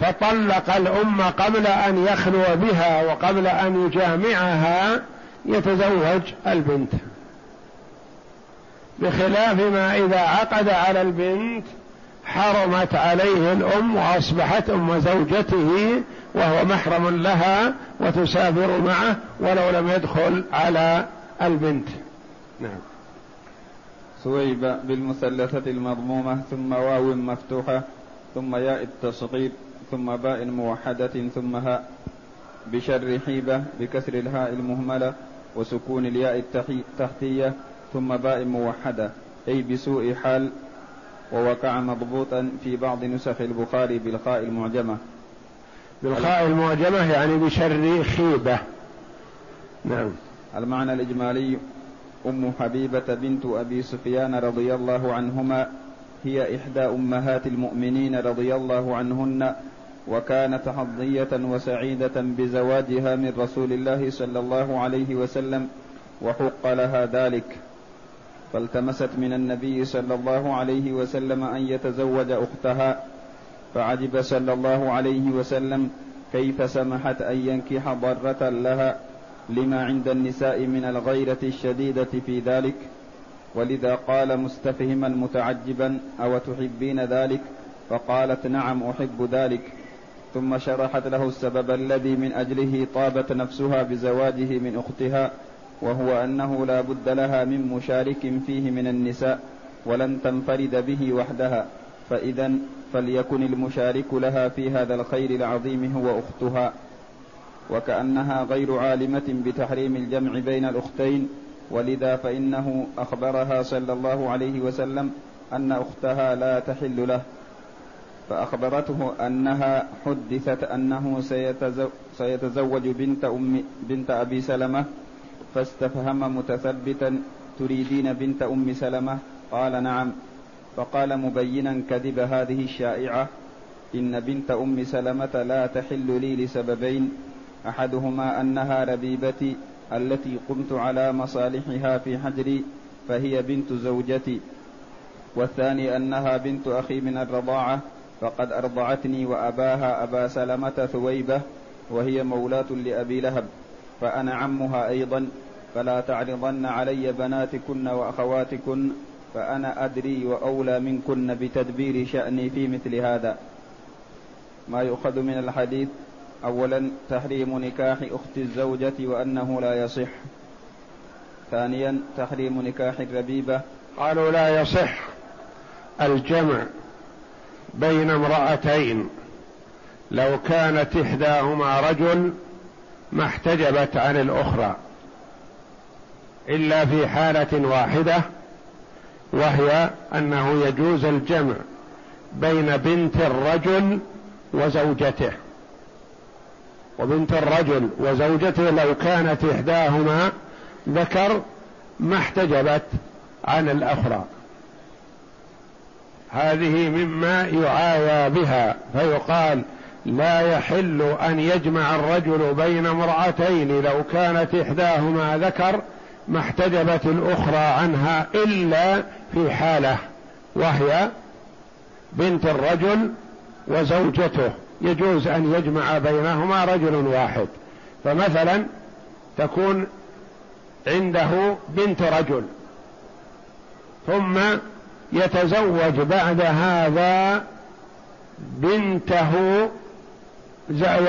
A: فطلق الأم قبل أن يخلو بها وقبل أن يجامعها يتزوج البنت. بخلاف ما إذا عقد على البنت حرمت عليه الأم وأصبحت أم زوجته وهو محرم لها وتسافر معه ولو لم يدخل على البنت. نعم.
B: سويب بالمثلثة المضمومة ثم واو مفتوحة ثم ياء التصغير ثم باء موحدة ثم هاء. بشر حيبة بكسر الهاء المهملة وسكون الياء التحتية ثم باء موحدة أي بسوء حال ووقع مضبوطا في بعض نسخ البخاري بالخاء المعجمة.
A: بالخاء المعجمة يعني بشر خيبة نعم.
B: المعنى الإجمالي أم حبيبة بنت أبي سفيان رضي الله عنهما هي إحدى أمهات المؤمنين رضي الله عنهن وكانت حظية وسعيدة بزواجها من رسول الله صلى الله عليه وسلم وحق لها ذلك. فالتمست من النبي صلى الله عليه وسلم أن يتزوج أختها فعجب صلى الله عليه وسلم كيف سمحت أن ينكح ضرة لها لما عند النساء من الغيرة الشديدة في ذلك. ولذا قال مستفهما متعجبا أو تحبين ذلك؟ فقالت نعم أحب ذلك. ثم شرحت له السبب الذي من أجله طابت نفسها بزواجه من أختها وهو أنه لا بد لها من مشارك فيه من النساء ولن تنفرد به وحدها فإذا فليكن المشارك لها في هذا الخير العظيم هو أختها. وكأنها غير عالمة بتحريم الجمع بين الأختين ولذا فإنه أخبرها صلى الله عليه وسلم أن أختها لا تحل له. فأخبرته أنها حدثت أنه سيتزوج بنت أم بنت أبي سلمة فاستفهم متثبتا تريدين بنت أم سلمة؟ قال نعم. فقال مبينا كذب هذه الشائعة إن بنت أم سلمة لا تحل لي لسببين أحدهما أنها ربيبتي التي قمت على مصالحها في حجري فهي بنت زوجتي والثاني أنها بنت أخي من الرضاعة فقد أرضعتني وأباها أبا سلمة ثويبة وهي مولاة لأبي لهب فأنا عمها أيضا فلا تعرضن علي بناتكن وأخواتكن فأنا أدري وأولى منكن بتدبير شأني في مثل هذا. ما يؤخذ من الحديث أولا تحريم نكاح أخت الزوجة وأنه لا يصح. ثانيا تحريم نكاح الربيبة.
A: قالوا لا يصح. الجمع بين امرأتين. لو كانت إحداهما رجل ما احتجبت عن الأخرى. إلا في حالة واحدة وهي أنه يجوز الجمع بين بنت الرجل وزوجته. وبنت الرجل وزوجته لو كانت إحداهما ذكر ما احتجبت عن الأخرى. هذه مما يعايا بها فيقال لا يحل أن يجمع الرجل بين امرأتين لو كانت إحداهما ذكر ما احتجبت الأخرى عنها إلا في حالة وهي بنت الرجل وزوجته. يجوز أن يجمع بينهما رجل واحد. فمثلا تكون عنده بنت رجل ثم يتزوج بعد هذا بنته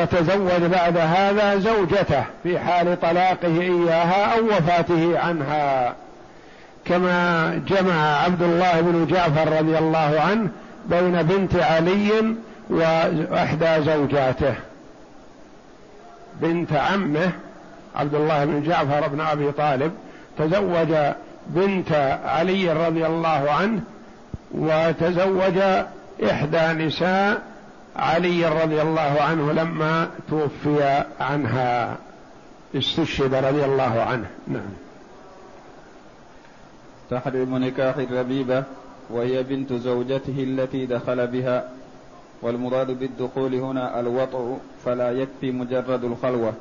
A: يتزوج بعد هذا زوجته في حال طلاقه إياها أو وفاته عنها. كما جمع عبد الله بن جعفر رضي الله عنه بين بنت علي وإحدى زوجاته. بنت عمه عبد الله بن جعفر بن أبي طالب تزوج بنت علي رضي الله عنه وتزوج إحدى نساء علي رضي الله عنه لما توفي عنها استشهد رضي الله عنه. نعم.
B: تحرم نكاح الربيبة وهي بنت زوجته التي دخل بها والمراد بالدخول هنا الوطء فلا يكفي مجرد الخلوة.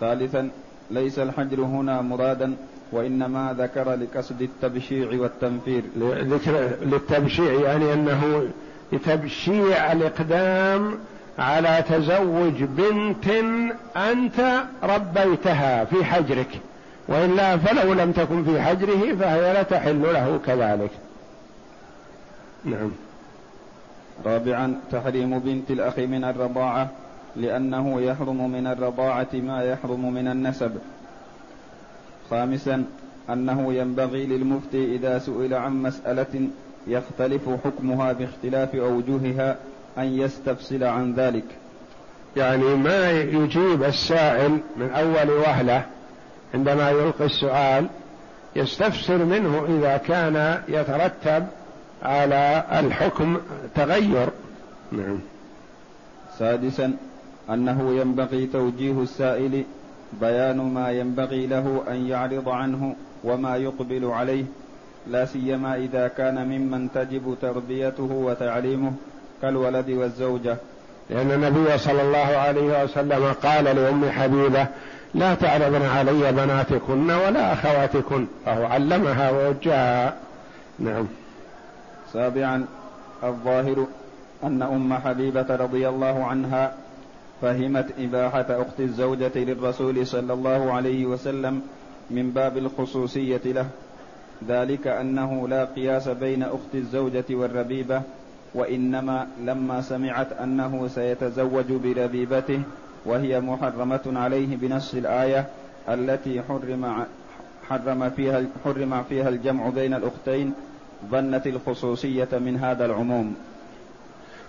B: ثالثا ليس الحجر هنا مرادا وإنما ذكر لقصد التبشيع والتنفير.
A: ذكر للتبشيع يعني أنه لتبشيع الإقدام على تزوج بنت أنت ربيتها في حجرك. وإلا فلو لم تكن في حجره فهي لا تحل له كذلك. نعم.
B: رابعا تحريم بنت الأخ من الرضاعة لأنه يحرم من الرضاعة ما يحرم من النسب. خامسا أنه ينبغي للمفتي إذا سئل عن مسألة يختلف حكمها باختلاف أوجهها أن يستفصل عن ذلك.
A: يعني ما يجيب السائل من أول وهلة عندما يلقي السؤال يستفسر منه إذا كان يترتب على الحكم تغير. نعم.
B: سادسا أنه ينبغي توجيه السائل بيان ما ينبغي له أن يعرض عنه وما يقبل عليه لا سيما إذا كان ممن تجب تربيته وتعليمه كالولد والزوجة.
A: لأن النبي صلى الله عليه وسلم قال لأم حبيبة لا تعرضن علي بناتكن ولا أخواتكن. فهو علمها ووجهها. نعم.
B: سابعا الظاهر أن أم حبيبة رضي الله عنها فهمت إباحة أخت الزوجة للرسول صلى الله عليه وسلم من باب الخصوصية له. ذلك أنه لا قياس بين أخت الزوجة والربيبة وإنما لما سمعت أنه سيتزوج بربيبته وهي محرمة عليه بنص الآية التي حرم حرم فيها حرم فيها الجمع بين الأختين ظنت الخصوصية من هذا العموم.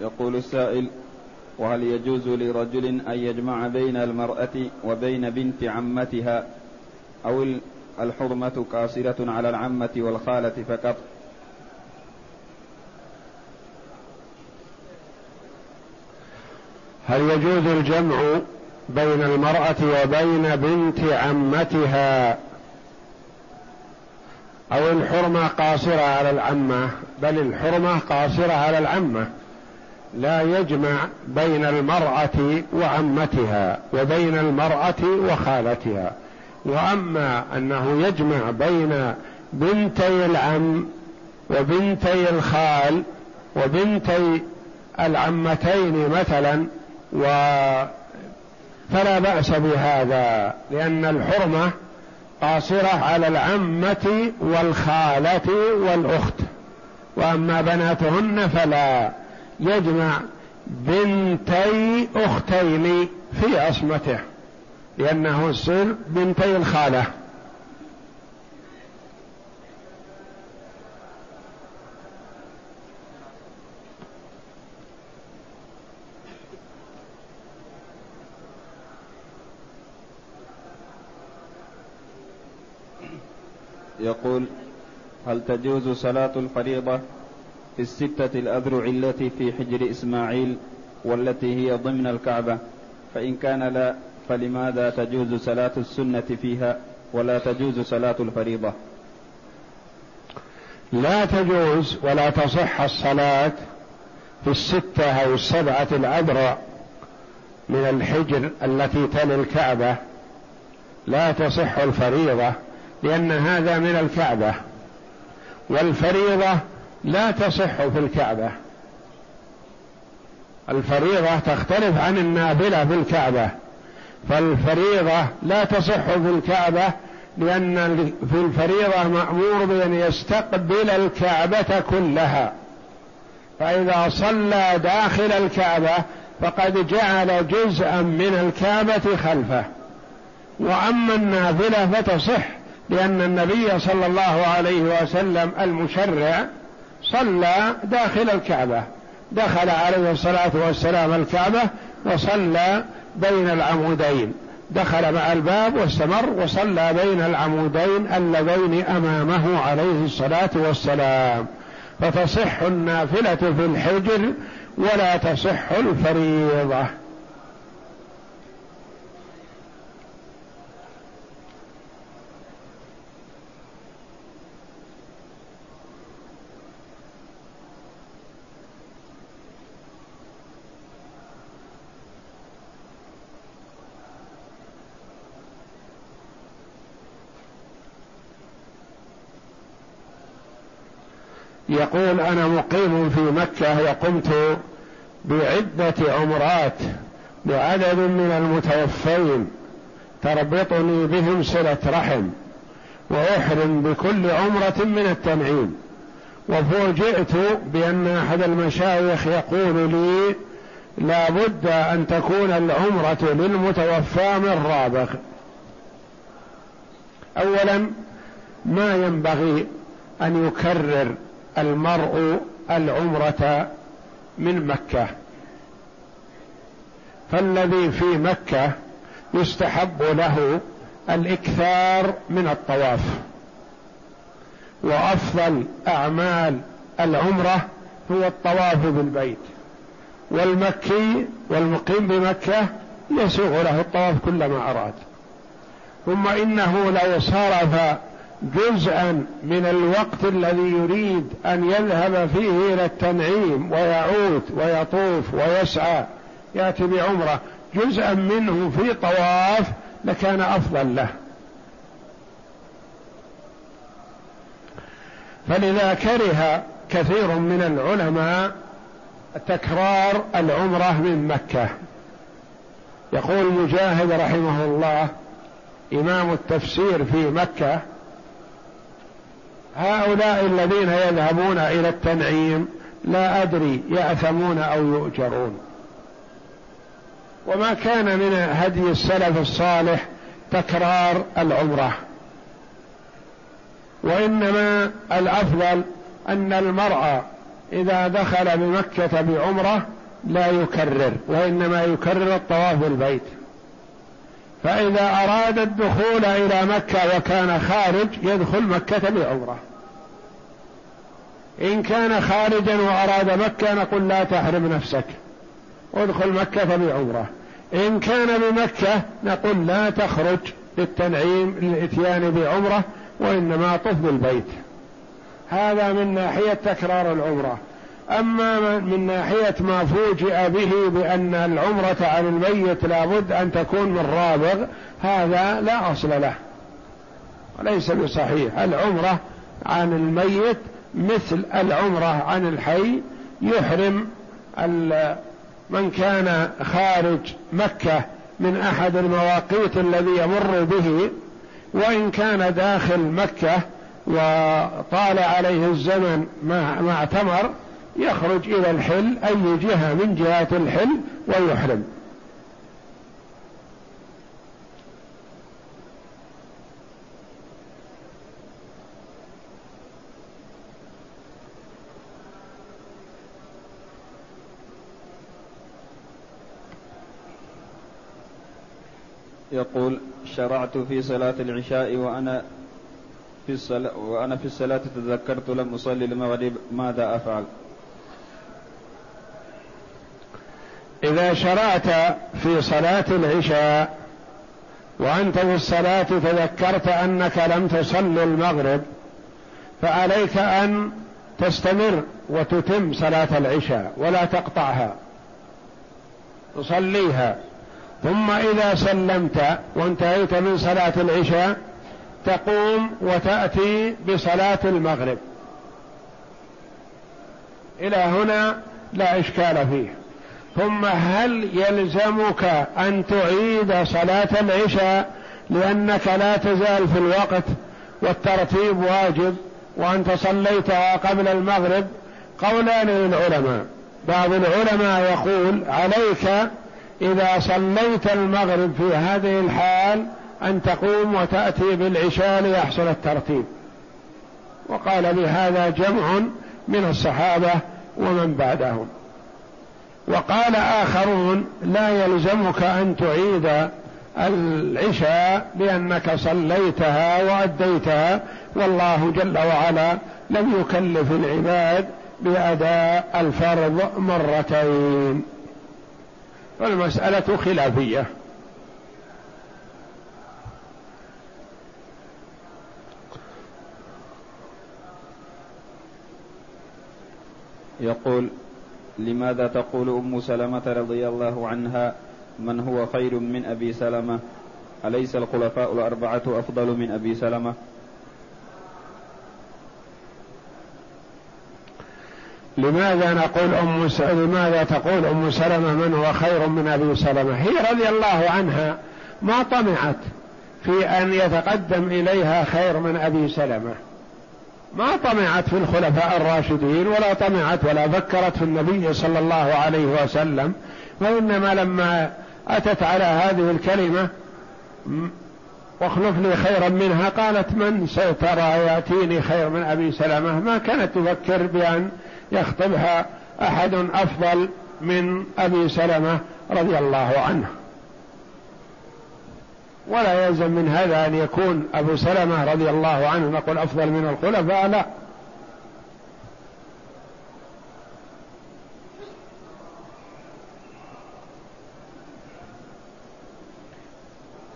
B: يقول السائل وهل يجوز لرجل أن يجمع بين المرأة وبين بنت عمتها؟ أو الحرمة قاصرة على العمة والخالة فقط؟
A: هل يجوز الجمع بين المرأة وبين بنت عمتها؟ أو الحرمة قاصرة على العمة؟ بل الحرمة قاصرة على العمة. لا يجمع بين المرأة وعمتها وبين المرأة وخالتها. وأما أنه يجمع بين بنتي العم وبنتي الخال وبنتي العمتين مثلا و فلا بأس بهذا لأن الحرمة قاصرة على العمة والخالة والأخت. وأما بناتهن فلا. يجمع بنتي أختين في عصمته لأنه يصير بنتي الخالة.
B: يقول هل تجوز صلاة الفريضة؟ في الستة الأذرع التي في حجر إسماعيل والتي هي ضمن الكعبة. فإن كان لا فلماذا تجوز صلاة السنة فيها ولا تجوز صلاة الفريضة؟
A: لا تجوز ولا تصح الصلاة في الستة أو السبعة الأذرع من الحجر التي تلي الكعبة. لا تصح الفريضة لأن هذا من الكعبة. والفريضة لا تصح في الكعبة. الفريضة تختلف عن النافلة في الكعبة. فالفريضة لا تصح في الكعبة لأن في الفريضة مأمور بأن يستقبل الكعبة كلها. فإذا صلى داخل الكعبة فقد جعل جزءا من الكعبة خلفه. وأما النافلة فتصح لأن النبي صلى الله عليه وسلم المشرع صلى داخل الكعبة. دخل عليه الصلاة والسلام الكعبة وصلى بين العمودين. دخل مع الباب واستمر وصلى بين العمودين اللذين أمامه عليه الصلاة والسلام. فتصح النافلة في الحجر ولا تصح الفريضة. يقول أنا مقيم في مكة وقمت بعدة عمرات لعدد من المتوفين تربطني بهم صلة رحم وأحرم بكل عمرة من التنعيم. وفوجئت بأن أحد المشايخ يقول لي لا بد أن تكون العمرة للمتوفى من رابغ. اولا ما ينبغي أن يكرر المرء العمرة من مكة. فالذي في مكة يستحب له الإكثار من الطواف. وأفضل أعمال العمرة هو الطواف بالبيت. والمكي والمقيم بمكة يسوغ له الطواف كلما أراد. ثم إنه لو صرف جزءا من الوقت الذي يريد أن يذهب فيه إلى التنعيم ويعود ويطوف ويسعى يأتي بعمرة. جزءا منه في طواف لكان أفضل له. فلذا كره كثير من العلماء تكرار العمرة من مكة. يقول مجاهد رحمه الله إمام التفسير في مكة هؤلاء الذين يذهبون إلى التنعيم لا أدري يأثمون أو يؤجرون. وما كان من هدي السلف الصالح تكرار العمرة. وإنما الأفضل أن المرء إذا دخل بمكة بعمرة لا يكرر وإنما يكرر الطواف بالبيت. فإذا أراد الدخول إلى مكة وكان خارج يدخل مكة بعمرة إن كان خارجا وأراد مكة نقول لا تحرم نفسك. ادخل مكة بعمرة إن كان بمكة نقول لا تخرج للتنعيم للإتيان بعمرة وإنما طف بالبيت. هذا من ناحية تكرار العمرة. أما من ناحية ما فوجئ به بأن العمرة عن الميت لابد أن تكون من رابغ هذا لا أصل له. وليس بصحيح. العمرة عن الميت مثل العمرة عن الحي يحرم من كان خارج مكة من أحد المواقيت الذي يمر به وإن كان داخل مكة وطال عليه الزمن ما, اعتمر يخرج إلى الحل أي جهة من جهات الحل ويحرم
B: يقول شرعت في صلاة العشاء وأنا في الصلاة وأنا في الصلاة تذكرت لم أصلي المغرب ماذا أفعل؟
A: إذا شرعت في صلاة العشاء وأنت في الصلاة تذكرت أنك لم تصلي المغرب فعليك أن تستمر وتتم صلاة العشاء ولا تقطعها تصليها. ثم إذا سلمت وانتهيت من صلاة العشاء تقوم وتأتي بصلاة المغرب. إلى هنا لا إشكال فيه. ثم هل يلزمك أن تعيد صلاة العشاء لأنك لا تزال في الوقت والترتيب واجب وأنت صليتها قبل المغرب؟ قولان للعلماء. بعض العلماء يقول عليك إذا صليت المغرب في هذه الحال أن تقوم وتأتي بالعشاء ليحصل الترتيب. وقال بهذا جمع من الصحابة ومن بعدهم. وقال آخرون لا يلزمك أن تعيد العشاء لأنك صليتها وأديتها. والله جل وعلا لم يكلف العباد بأداء الفرض مرتين. فالمسألة خلافية.
B: يقول لماذا تقول أم سلمة رضي الله عنها من هو خير من أبي سلمة؟ أليس الخلفاء الأربعة أفضل من أبي سلمة؟
A: لماذا نقول أم. لماذا تقول أم سلمة من هو خير من أبي سلمة؟ هي رضي الله عنها ما طمعت في أن يتقدم إليها خير من أبي سلمة. ما طمعت في الخلفاء الراشدين ولا طمعت ولا فكرت في النبي صلى الله عليه وسلم وإنما لما أتت على هذه الكلمة واخلف لي خيرا منها قالت من سيترى يأتيني خير من أبي سلمة؟ ما كانت تفكر بأن يخطبها أحد أفضل من أبي سلمة رضي الله عنه. ولا يلزم من هذا أن يكون أبو سلمة رضي الله عنه نقول أفضل من الخلفاء لا.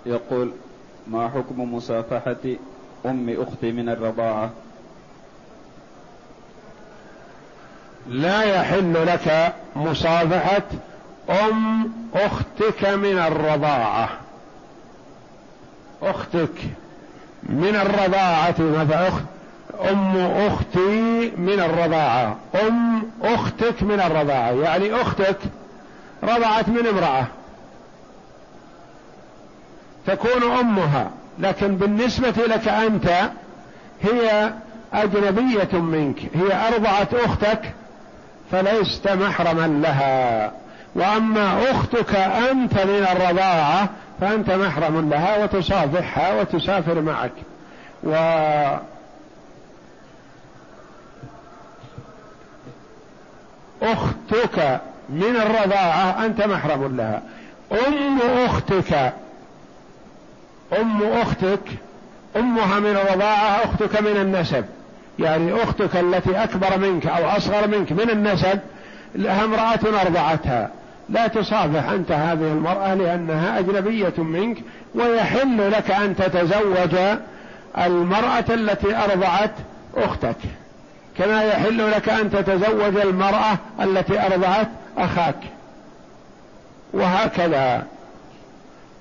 B: يقول ما حكم مصافحة أم أختي من الرضاعة؟
A: لا يحل لك مصافحة أم أختك من الرضاعة. أختك من الرضاعة مثلا أخت أم أختي من الرضاعة. أم أختك من الرضاعة. يعني أختك رضعت من امرأة. تكون أمها. لكن بالنسبة لك أنت هي أجنبية منك. هي أرضعت أختك فلست محرما لها. وأما أختك أنت من الرضاعة فأنت محرم لها وتصافحها وتسافر معك. و أختك من الرضاعة أنت محرم لها. أم أختك أم أختك أمها من الرضاعة أختك من النسب. يعني أختك التي أكبر منك أو أصغر منك من النسب لها امرأة أرضعتها. لا تصافح أنت هذه المرأة لأنها أجنبية منك ويحل لك أن تتزوج المرأة التي أرضعت أختك. كما يحل لك أن تتزوج المرأة التي أرضعت أخاك. وهكذا.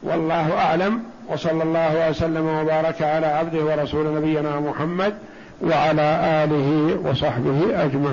A: والله أعلم. وصلى الله وسلم وبارك على عبده ورسول نبينا محمد وعلى آله وصحبه أجمعين.